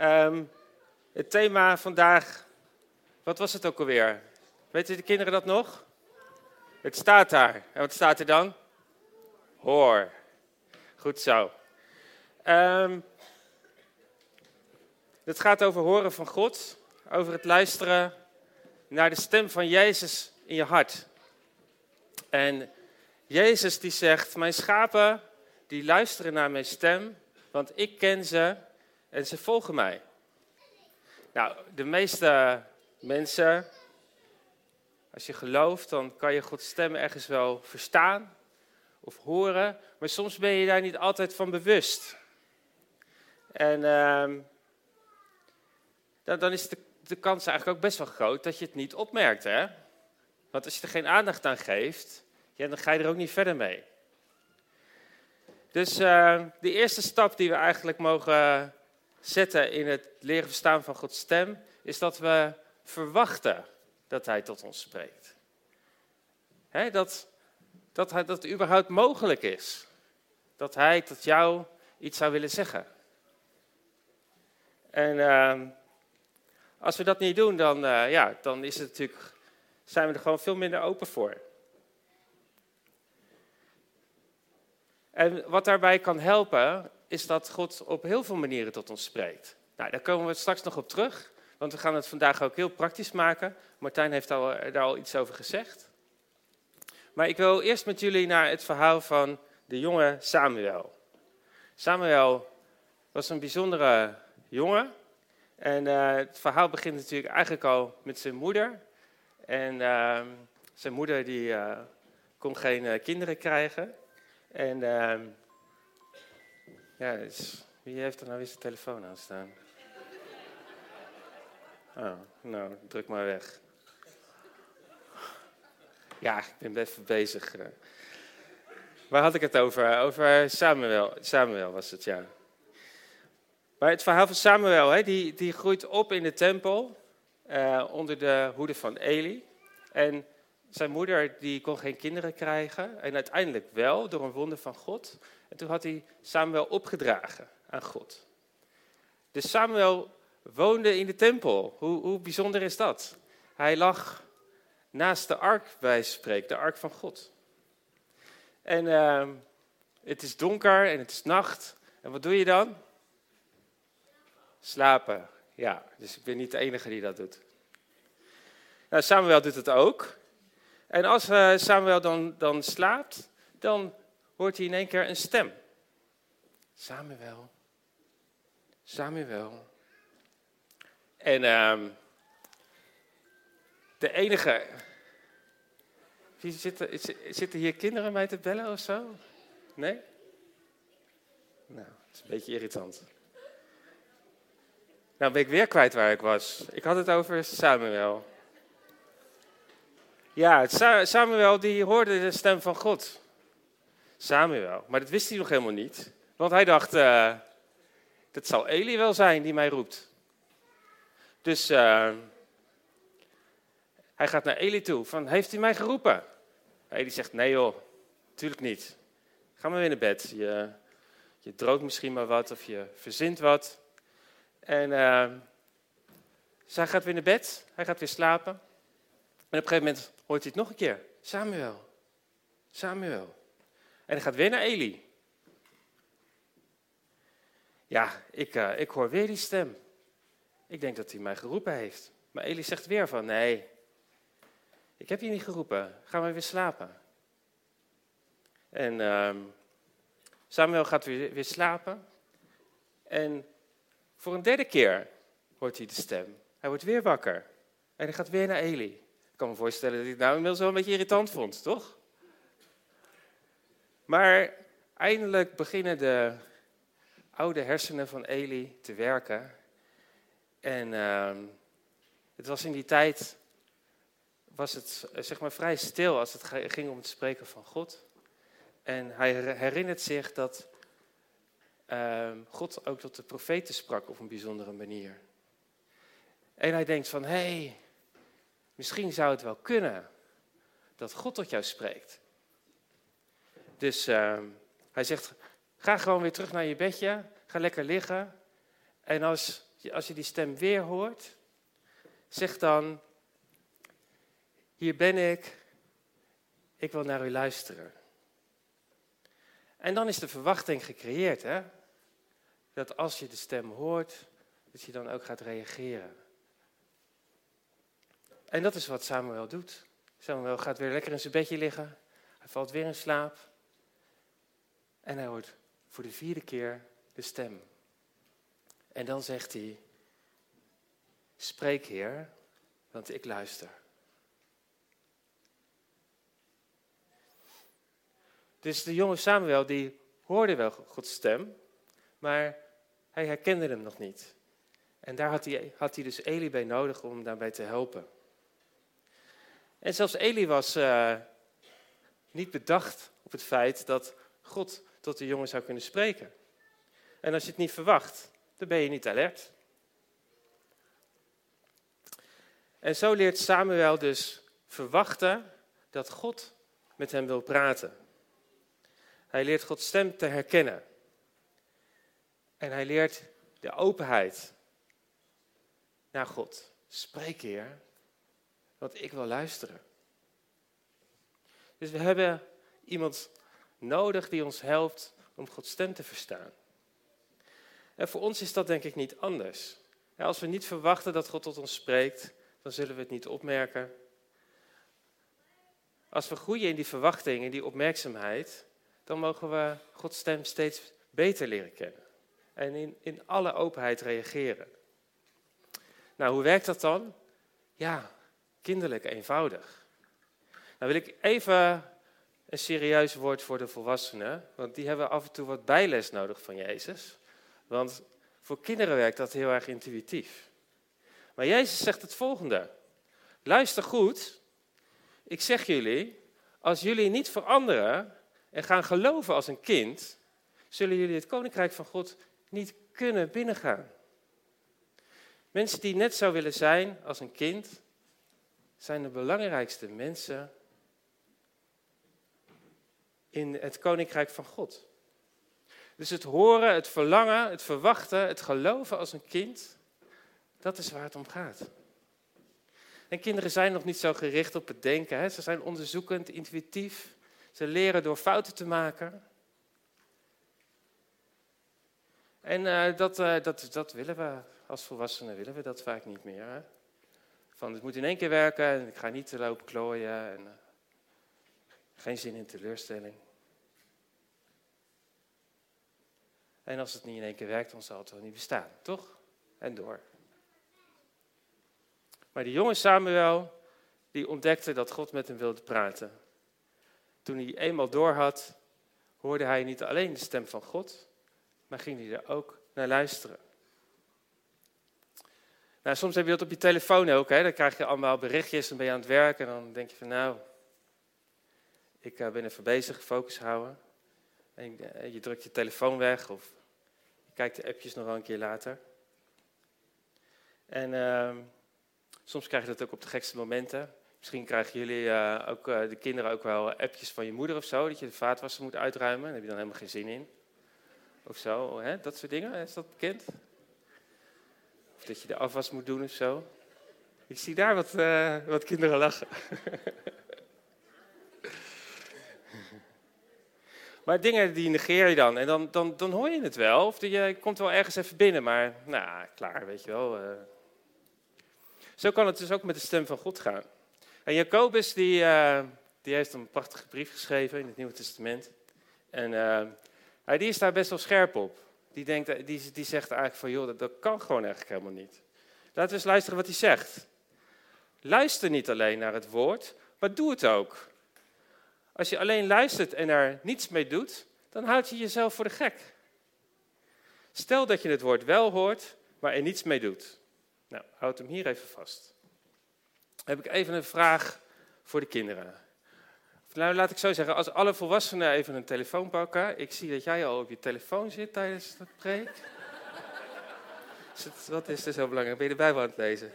Ehm, het thema vandaag, wat was het ook alweer? Weten de kinderen dat nog? Het staat daar. En wat staat er dan? Hoor. Goed zo. Um, het gaat over horen van God, over het luisteren naar de stem van Jezus in je hart. En Jezus die zegt, mijn schapen die luisteren naar mijn stem, want ik ken ze en ze volgen mij. Nou, de meeste mensen, als je gelooft, dan kan je Gods stem ergens wel verstaan of horen, maar soms ben je daar niet altijd van bewust. En dan, dan, is de, de kans eigenlijk ook best wel groot dat je het niet opmerkt. Hè? Want als je er geen aandacht aan geeft, dan ga je er ook niet verder mee. Dus uh, de eerste stap die we eigenlijk mogen zetten in het leren verstaan van Gods stem, is dat we verwachten dat Hij tot ons spreekt. dat, dat, dat überhaupt mogelijk is. Dat Hij tot jou iets zou willen zeggen. En uh, als we dat niet doen, dan, uh, ja, dan is het natuurlijk, zijn we er gewoon veel minder open voor. En wat daarbij kan helpen, is dat God op heel veel manieren tot ons spreekt. Nou, daar komen we straks nog op terug, want we gaan het vandaag ook heel praktisch maken. Martijn heeft al, daar al iets over gezegd. Maar ik wil eerst met jullie naar het verhaal van de jonge Samuel. Samuel was een bijzondere jongen. En uh, het verhaal begint natuurlijk eigenlijk al met zijn moeder. En uh, zijn moeder die uh, kon geen kinderen krijgen. En ehm, ja, dus, wie heeft er nou weer zijn telefoon aan staan? Oh, nou, druk maar weg. Ja, ik ben even bezig. Waar had ik het over? Over Samuel. Samuel was het, ja. Maar het verhaal van Samuel, hè, die, die groeit op in de tempel uh, onder de hoede van Eli. En zijn moeder die kon geen kinderen krijgen en uiteindelijk wel door een wonder van God. En toen had hij Samuel opgedragen aan God. Dus Samuel woonde in de tempel. Hoe, hoe bijzonder is dat? Hij lag naast de ark bij spreek, de ark van God. En uh, het is donker en het is nacht. En wat doe je dan? Slapen. Ja, dus ik ben niet de enige die dat doet. Nou, Samuel doet het ook. En als uh, Samuel dan, dan slaapt, dan hoort hij in één keer een stem. Samuel. Samuel. En uh, de enige. Zitten, zitten hier kinderen mij te bellen of zo? Nee? Nou, het is een beetje irritant. Nou ben ik weer kwijt waar ik was. Ik had het over Samuel. Ja, Samuel die hoorde de stem van God. Samuel, maar dat wist hij nog helemaal niet. Want hij dacht, uh, dat zal Eli wel zijn die mij roept. Dus uh, hij gaat naar Eli toe, van, heeft hij mij geroepen? Eli zegt, nee joh, natuurlijk niet. Ga maar weer naar bed. Je, je misschien maar wat of je verzint wat. En uh, gaat weer naar bed, hij gaat weer slapen. En op een gegeven moment hoort hij het nog een keer. Samuel, Samuel. En hij gaat weer naar Eli. Ja, ik, uh, ik hoor weer die stem. Ik denk dat hij mij geroepen heeft. Maar Eli zegt weer van, nee, ik heb je niet geroepen. Ga maar weer slapen. En uh, Samuel gaat weer, weer slapen. En voor een derde keer hoort hij de stem. Hij wordt weer wakker. En hij gaat weer naar Eli. Ik kan me voorstellen dat hij het nou inmiddels wel een beetje irritant vond, toch? Maar eindelijk beginnen de oude hersenen van Eli te werken. En uh, het was in die tijd was het zeg maar vrij stil als het ging om het spreken van God. En hij herinnert zich dat uh, God ook tot de profeten sprak op een bijzondere manier. En hij denkt van, hé, hey, misschien zou het wel kunnen dat God tot jou spreekt. Dus uh, hij zegt, ga gewoon weer terug naar je bedje, ga lekker liggen. En als als je die stem weer hoort, zeg dan, hier ben ik, ik wil naar u luisteren. En dan is de verwachting gecreëerd, hè? Dat als je de stem hoort, dat je dan ook gaat reageren. En dat is wat Samuel doet. Samuel gaat weer lekker in zijn bedje liggen. Hij valt weer in slaap. En hij hoort voor de vierde keer de stem. En dan zegt hij: Spreek, Heer, want ik luister. Dus de jonge Samuel die hoorde wel Gods stem, maar hij herkende hem nog niet. En daar had hij, had hij dus Eli bij nodig om daarbij te helpen. En zelfs Eli was uh, niet bedacht op het feit dat God tot de jongen zou kunnen spreken. En als je het niet verwacht, dan ben je niet alert. En zo leert Samuel dus verwachten dat God met hem wil praten. Hij leert Gods stem te herkennen. En hij leert de openheid naar God. Spreek, Heer, want ik wil luisteren. Dus we hebben iemand nodig die ons helpt om Gods stem te verstaan. En voor ons is dat denk ik niet anders. als we niet verwachten dat God tot ons spreekt, dan zullen we het niet opmerken. Als we groeien in die verwachting, in die opmerkzaamheid, dan mogen we Gods stem steeds beter leren kennen. En in, in alle openheid reageren. Nou, hoe werkt dat dan? Ja, kinderlijk, eenvoudig. Nou wil ik even een serieus woord voor de volwassenen, want die hebben af en toe wat bijles nodig van Jezus. Want voor kinderen werkt dat heel erg intuïtief. Maar Jezus zegt het volgende. Luister goed, ik zeg jullie, als jullie niet veranderen en gaan geloven als een kind, zullen jullie het koninkrijk van God niet kunnen binnengaan. Mensen die net zo willen zijn als een kind, zijn de belangrijkste mensen in het koninkrijk van God. Dus het horen, het verlangen, het verwachten, het geloven als een kind, dat is waar het om gaat. En kinderen zijn nog niet zo gericht op het denken. Hè? Ze zijn onderzoekend, intuïtief. Ze leren door fouten te maken. En uh, dat, uh, dat, dat willen we als volwassenen, willen we dat vaak niet meer. Hè? Van het moet in één keer werken en ik ga niet te lopen klooien. En, uh, geen zin in teleurstelling. En als het niet in één keer werkt, dan zal het wel niet bestaan, toch? En door. Maar die jonge Samuel, die ontdekte dat God met hem wilde praten. Toen hij eenmaal doorhad, hoorde hij niet alleen de stem van God, maar ging hij er ook naar luisteren. Nou, soms heb je dat op je telefoon ook. Hè? Dan krijg je allemaal berichtjes en ben je aan het werken. En dan denk je van nou, ik eh, ben even bezig, focus houden. En eh, je drukt je telefoon weg of je kijkt de appjes nog wel een keer later. En uh, soms krijg je dat ook op de gekste momenten. Misschien krijgen jullie uh, ook, uh, de kinderen ook wel appjes van je moeder of zo, dat je de vaatwasser moet uitruimen. Daar heb je dan helemaal geen zin in. Of zo, hè? dat soort dingen. Is dat bekend? Of dat je de afwas moet doen of zo. Ik zie daar wat, uh, wat kinderen lachen. maar dingen die negeer je dan. En dan, dan, dan hoor je het wel. Of je komt wel ergens even binnen. Maar nou, klaar, weet je wel. Zo kan het dus ook met de stem van God gaan. En Jacobus die, uh, die heeft een prachtige brief geschreven in het Nieuwe Testament. En uh, die is daar best wel scherp op. Die, denkt, die, die zegt eigenlijk van, joh, dat, dat kan gewoon eigenlijk helemaal niet. Laten we eens luisteren wat hij zegt. Luister niet alleen naar het woord, maar doe het ook. Als je alleen luistert en er niets mee doet, dan houd je jezelf voor de gek. Stel dat je het woord wel hoort, maar er niets mee doet. Nou, houd hem hier even vast. Dan heb ik even een vraag voor de kinderen. Nou, laat ik zo zeggen, als alle volwassenen even een telefoon pakken. Ik zie dat jij al op je telefoon zit tijdens het preek. Wat is er zo belangrijk? Ben je de Bijbel aan het lezen?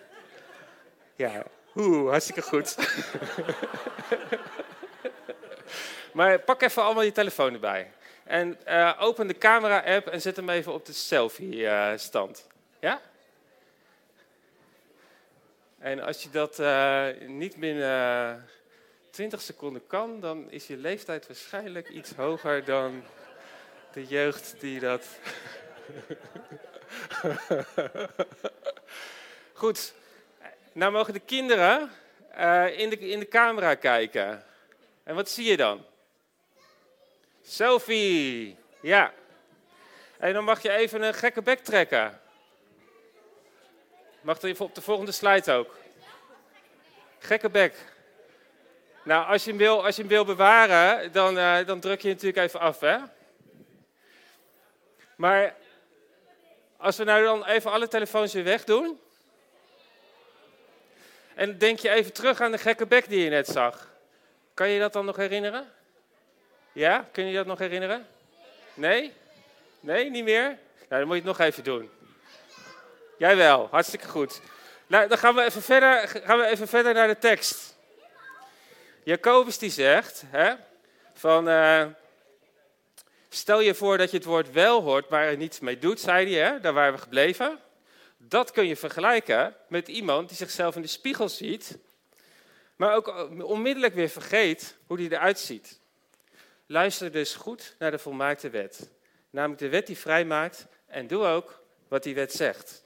Ja, oeh, hartstikke goed. maar pak even allemaal je telefoon erbij. En uh, open de camera-app en zet hem even op de selfie-stand. ja? En als je dat uh, niet binnen 20 seconden kan, dan is je leeftijd waarschijnlijk iets hoger dan de jeugd die dat. Goed, nou mogen de kinderen in, de, in de camera kijken. En wat zie je dan? Selfie, ja. En dan mag je even een gekke bek trekken. Mag er op de volgende slide ook. Gekke bek. Nou, als je hem wil, als je hem wil bewaren, dan, uh, dan druk je natuurlijk even af, hè? Maar als we nou dan even alle telefoons weer wegdoen. En denk je even terug aan de gekke bek die je net zag. Kan je dat dan nog herinneren? Ja, kun je dat nog herinneren? Nee? Nee, niet meer? Nou, dan moet je het nog even doen. Jij wel, hartstikke goed. Nou, dan gaan we even verder, gaan we even verder naar de tekst. Jacobus die zegt, hè, van, uh, stel je voor dat je het woord wel hoort, maar er niets mee doet, zei hij, hè, daar waren we gebleven. Dat kun je vergelijken met iemand die zichzelf in de spiegel ziet, maar ook onmiddellijk weer vergeet hoe hij eruit ziet. Luister dus goed naar de volmaakte wet, namelijk de wet die vrijmaakt en doe ook wat die wet zegt.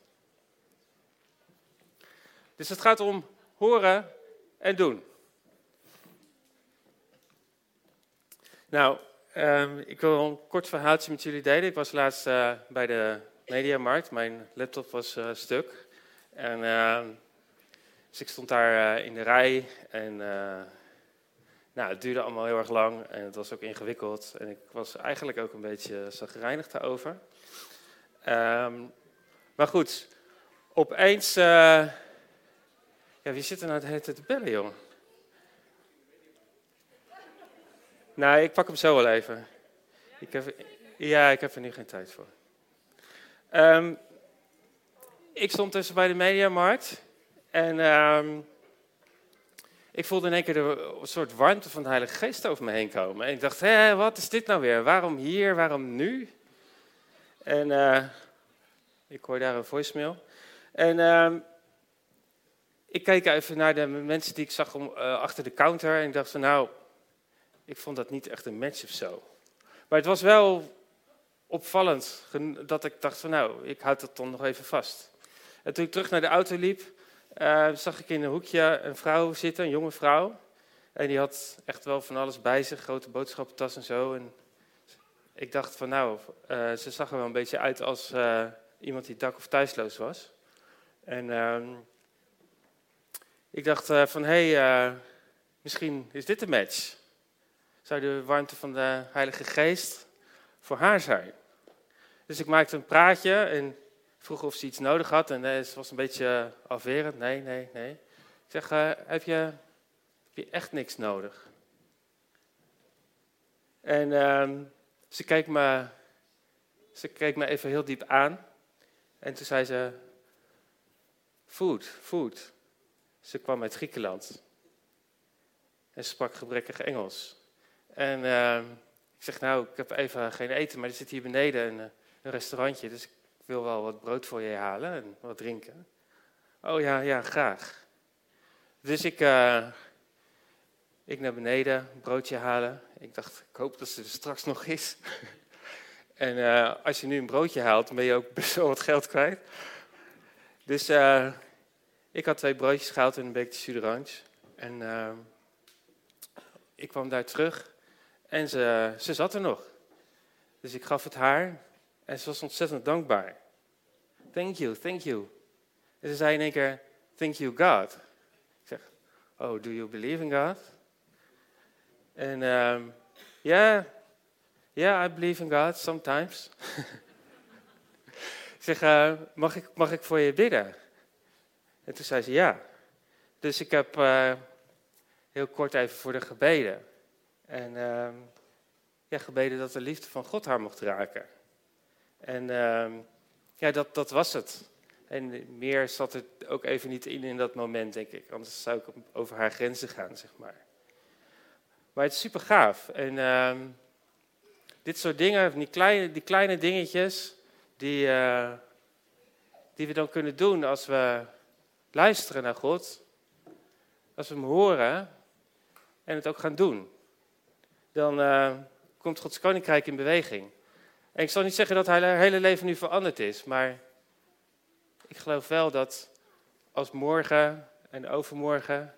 Dus het gaat om horen en doen. Nou, um, ik wil een kort verhaaltje met jullie delen. Ik was laatst uh, bij de Mediamarkt. Mijn laptop was uh, stuk. En, uh, dus ik stond daar eh, in de rij. En nou, het duurde allemaal heel erg lang. En het was ook ingewikkeld. En ik was eigenlijk ook een beetje zagrijnig daarover. Um, maar goed, opeens ja, wie zit er nou het te bellen, jongen? Nou, ik pak hem zo wel even. Ik ja, ik heb er nu geen tijd voor. Um, ik stond tussen bij de Mediamarkt. En um, ik voelde in één keer een soort warmte van de Heilige Geest over me heen komen. En ik dacht, hé, wat is dit nou weer? Waarom hier? Waarom nu? En uh, ik hoor daar een voicemail. En uh, ik keek even naar de mensen die ik zag om, uh, achter de counter en ik dacht van nou, ik vond dat niet echt een match of zo. Maar het was wel opvallend dat ik dacht van nou, ik houd dat dan nog even vast. En toen ik terug naar de auto liep, uh, zag ik in een hoekje een vrouw zitten, een jonge vrouw. En die had echt wel van alles bij zich, grote boodschappentas en zo. En ik dacht van nou, uh, ze zag er wel een beetje uit als uh, iemand die dak- of thuisloos was. En ehm, ik dacht van, hé, hey, misschien is dit een match. Zou de warmte van de Heilige Geest voor haar zijn? Dus ik maakte een praatje en vroeg of ze iets nodig had. En uh, ze was een beetje afwerend. Nee, nee, nee. Ik zeg, heb, je, heb je echt niks nodig? En ehm, ze, keek me, ze keek me even heel diep aan. En toen zei ze, food, food. Ze kwam uit Griekenland. En ze sprak gebrekkig Engels. En uh, ik zeg, nou, ik heb even geen eten, maar er zit hier beneden een, eh, een, restaurantje. Dus wil wel wat brood voor je halen en wat drinken. Oh ja, ja, graag. Dus ik, uh, ik naar beneden, broodje halen. Ik dacht, ik hoop dat ze er straks nog is. en uh, als je nu een broodje haalt, ben je ook best wel wat geld kwijt. Dus uh, ik had twee broodjes gehaald en een beetje suderange. En ik kwam daar terug en ze, ze zat er nog. Dus ik gaf het haar en ze was ontzettend dankbaar. Thank you, thank you. En ze zei in één keer, thank you God. Ik zeg, oh, do you believe in God? En ja, um, yeah, yeah, I believe in God sometimes. ik zeg, uh, mag, ik, mag ik voor je bidden? En toen zei ze ja. Dus ik heb uh, heel kort even voor de gebeden. En uh, ja, gebeden dat de liefde van God haar mocht raken. En uh, ja, dat, dat was het. En meer zat er ook even niet in in dat moment, denk ik. Anders zou ik over haar grenzen gaan, zeg maar. Maar het is super gaaf. En ehm, dit soort dingen, die kleine, die kleine dingetjes, die, uh, die we dan kunnen doen als we luisteren naar God, als we hem horen en het ook gaan doen, dan uh, komt Gods koninkrijk in beweging. En ik zal niet zeggen dat haar hele leven nu veranderd is, maar ik geloof wel dat als morgen en overmorgen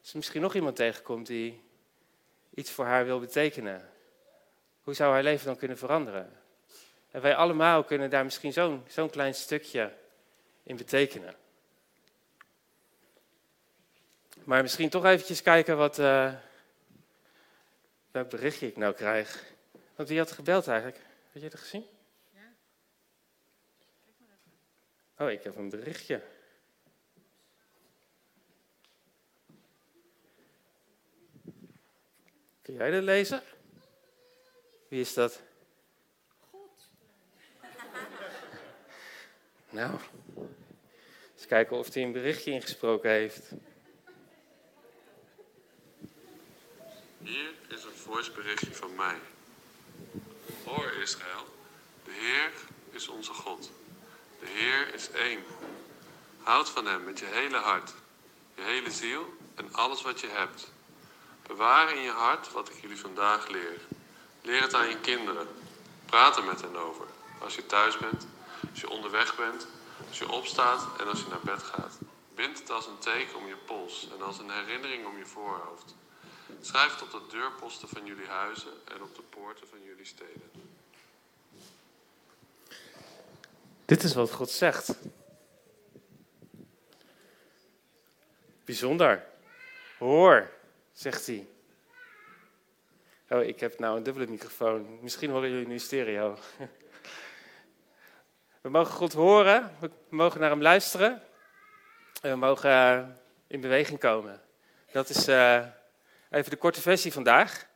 ze misschien nog iemand tegenkomt die iets voor haar wil betekenen. Hoe zou haar leven dan kunnen veranderen? En wij allemaal kunnen daar misschien zo'n zo'n klein stukje in betekenen. Maar misschien toch eventjes kijken wat, uh, welk berichtje ik nou krijg. Want wie had gebeld eigenlijk? Heb je het gezien? Ja. Kijk maar even. Oh, ik heb een berichtje. Kun jij dat lezen? Wie is dat? God. nou, eens kijken of hij een berichtje ingesproken heeft. Hier is een voiceberichtje van mij. Hoor Israël, de Heer is onze God. De Heer is één. Houd van Hem met je hele hart, je hele ziel en alles wat je hebt. Bewaar in je hart wat ik jullie vandaag leer. Leer het aan je kinderen. Praat er met hen over. Als je thuis bent, als je onderweg bent, als je opstaat en als je naar bed gaat. Bind het als een teken om je pols en als een herinnering om je voorhoofd. Schrijf op de deurposten van jullie huizen en op de poorten van jullie steden. Dit is wat God zegt. Bijzonder. Hoor, zegt hij. Oh, ik heb nou een dubbele microfoon. Misschien horen jullie nu stereo. We mogen God horen, we mogen naar hem luisteren. En we mogen eh, in beweging komen. Dat is uh, even de korte versie vandaag.